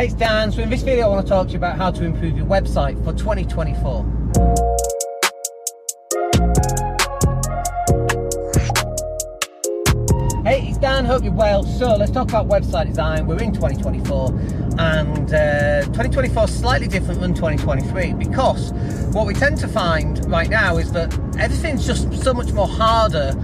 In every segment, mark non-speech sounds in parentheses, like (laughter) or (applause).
Hey, it's Dan. So in this video, I want to talk to you about how to improve your website for 2024. Hey, it's Dan. Hope you're well. So let's talk about website design. We're in 2024, and uh, 2024 is slightly different than 2023 because what we tend to find right now is that everything's just so much more harder.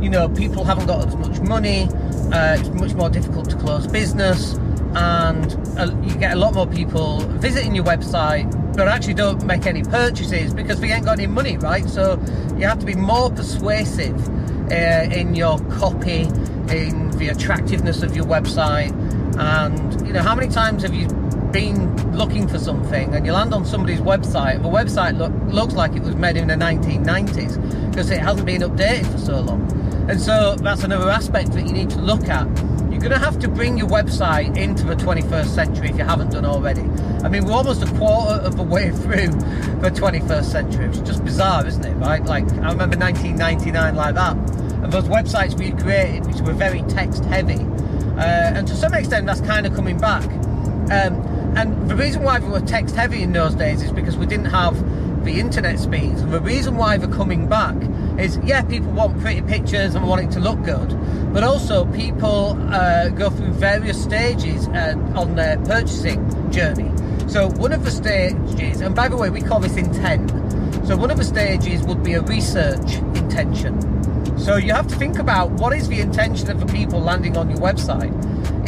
You know, people haven't got as much money. Uh, it's much more difficult to close business and uh, you get a lot more people visiting your website but actually don't make any purchases because they ain't got any money, right? So you have to be more persuasive uh, in your copy, in the attractiveness of your website, and you know how many times have you been looking for something and you land on somebody's website, the website look, looks like it was made in the 1990s because it hasn't been updated for so long. And so that's another aspect that you need to look at going to have to bring your website into the 21st century if you haven't done already. I mean, we're almost a quarter of the way (laughs) through the 21st century, is just bizarre, isn't it? Right? Like, I remember 1999 like that. And those websites we created, which were very text heavy. Uh, and to some extent, that's kind of coming back. Um, and the reason why we were text heavy in those days is because we didn't have the internet speeds. And the reason why they're coming back is, yeah, people want pretty pictures and want it to look good, but also people uh, go through various stages uh, on their purchasing journey. So one of the stages, and by the way, we call this intent. So one of the stages would be a research intention. So you have to think about what is the intention of the people landing on your website.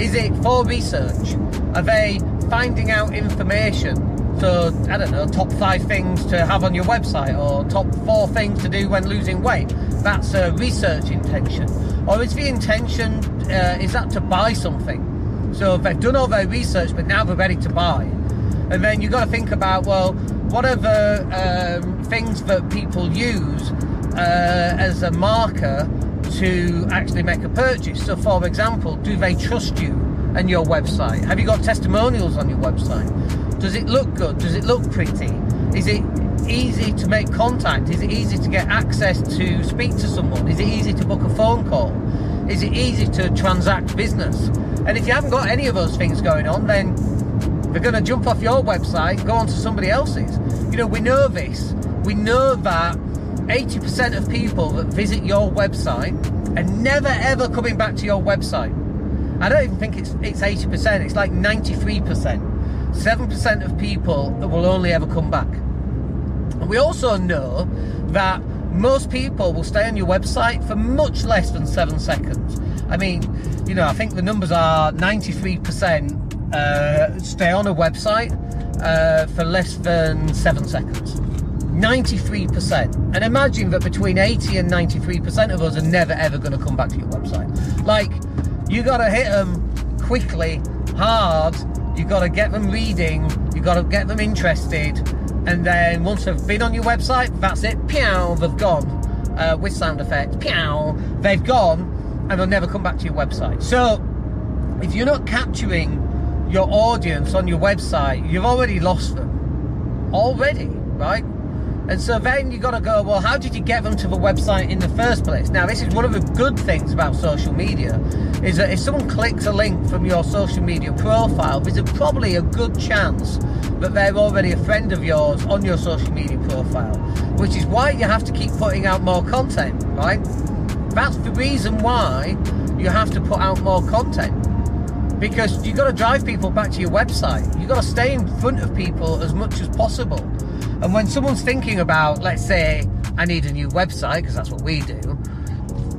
Is it for research? Are they finding out information? So, I don't know, top five things to have on your website or top four things to do when losing weight. That's a research intention. Or is the intention, uh, is that to buy something? So they've done all their research, but now they're ready to buy. And then you've got to think about, well, what are the um, things that people use uh, as a marker to actually make a purchase? So, for example, do they trust you and your website? Have you got testimonials on your website? Does it look good? Does it look pretty? Is it easy to make contact? Is it easy to get access to speak to someone? Is it easy to book a phone call? Is it easy to transact business? And if you haven't got any of those things going on, then they're going to jump off your website, go onto somebody else's. You know, we know this. We know that 80% of people that visit your website are never ever coming back to your website. I don't even think it's it's 80%, it's like 93%. 7% of people will only ever come back. We also know that most people will stay on your website for much less than seven seconds. I mean, you know, I think the numbers are 93% uh, stay on a website uh, for less than seven seconds. 93%. And imagine that between 80 and 93% of us are never ever going to come back to your website. Like, you got to hit them quickly, hard, You've got to get them reading, you've got to get them interested, and then once they've been on your website, that's it. Pew, they've gone. Uh, with sound effects, pew, they've gone, and they'll never come back to your website. So, if you're not capturing your audience on your website, you've already lost them. Already, right? And so then you've got to go, well, how did you get them to the website in the first place? Now, this is one of the good things about social media, is that if someone clicks a link from your social media profile, there's a, probably a good chance that they're already a friend of yours on your social media profile, which is why you have to keep putting out more content, right? That's the reason why you have to put out more content because you've got to drive people back to your website. You've got to stay in front of people as much as possible. And when someone's thinking about, let's say, I need a new website, because that's what we do,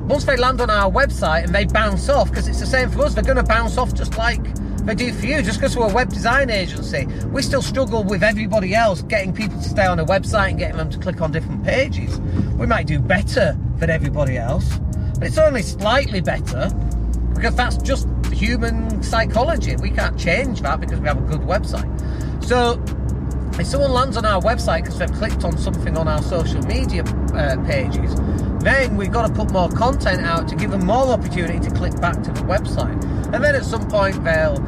once they land on our website and they bounce off, because it's the same for us, they're going to bounce off just like they do for you. Just because we're a web design agency, we still struggle with everybody else getting people to stay on a website and getting them to click on different pages. We might do better than everybody else, but it's only slightly better because that's just human psychology. We can't change that because we have a good website. So if someone lands on our website because they've clicked on something on our social media uh, pages, then we've got to put more content out to give them more opportunity to click back to the website. And then at some point they'll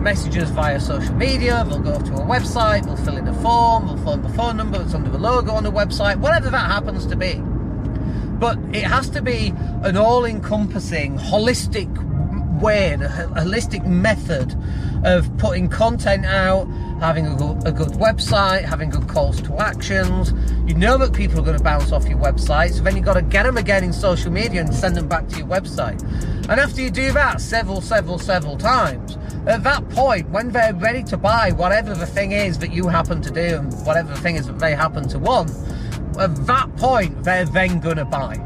message us via social media, they'll go to a website, they'll fill in a form, they'll phone the phone number that's under the logo on the website, whatever that happens to be. But it has to be an all encompassing, holistic way, a holistic method of putting content out, having a good, a good website, having good calls to actions. You know that people are going to bounce off your website, so then you've got to get them again in social media and send them back to your website. And after you do that several, several, several times, at that point, when they're ready to buy whatever the thing is that you happen to do and whatever the thing is that they happen to want, at that point, they're then going to buy.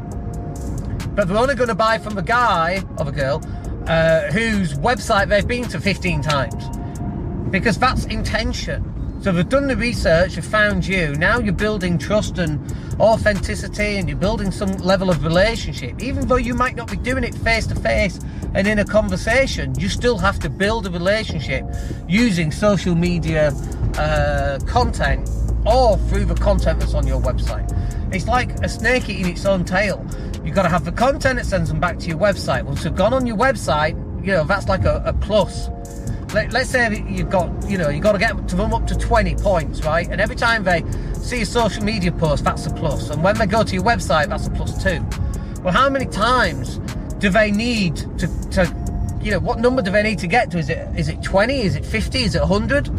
But they're only going to buy from a guy or a girl uh, whose website they've been to 15 times. Because that's intention. So they've done the research, have found you. Now you're building trust and authenticity and you're building some level of relationship. Even though you might not be doing it face to face and in a conversation, you still have to build a relationship using social media uh, content or through the content that's on your website. It's like a snake eating its own tail. You've got to have the content that sends them back to your website. Once they've gone on your website, you know, that's like a, a plus. Let, us say that you've got, you know, you've got to get to them up to 20 points, right? And every time they see a social media post, that's a plus. And when they go to your website, that's a plus two. Well, how many times do they need to, to you know, what number do they need to get to? Is it is it 20? Is it 50? Is it 100?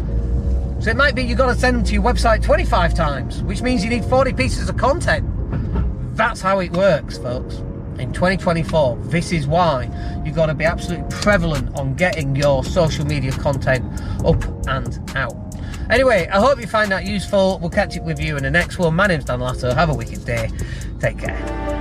So it might be you've got to send them to your website 25 times, which means you need 40 pieces of content. That's how it works, folks. In 2024, this is why you've got to be absolutely prevalent on getting your social media content up and out. Anyway, I hope you find that useful. We'll catch up with you in the next one. My name's Dan Latto. Have a wicked day. Take care.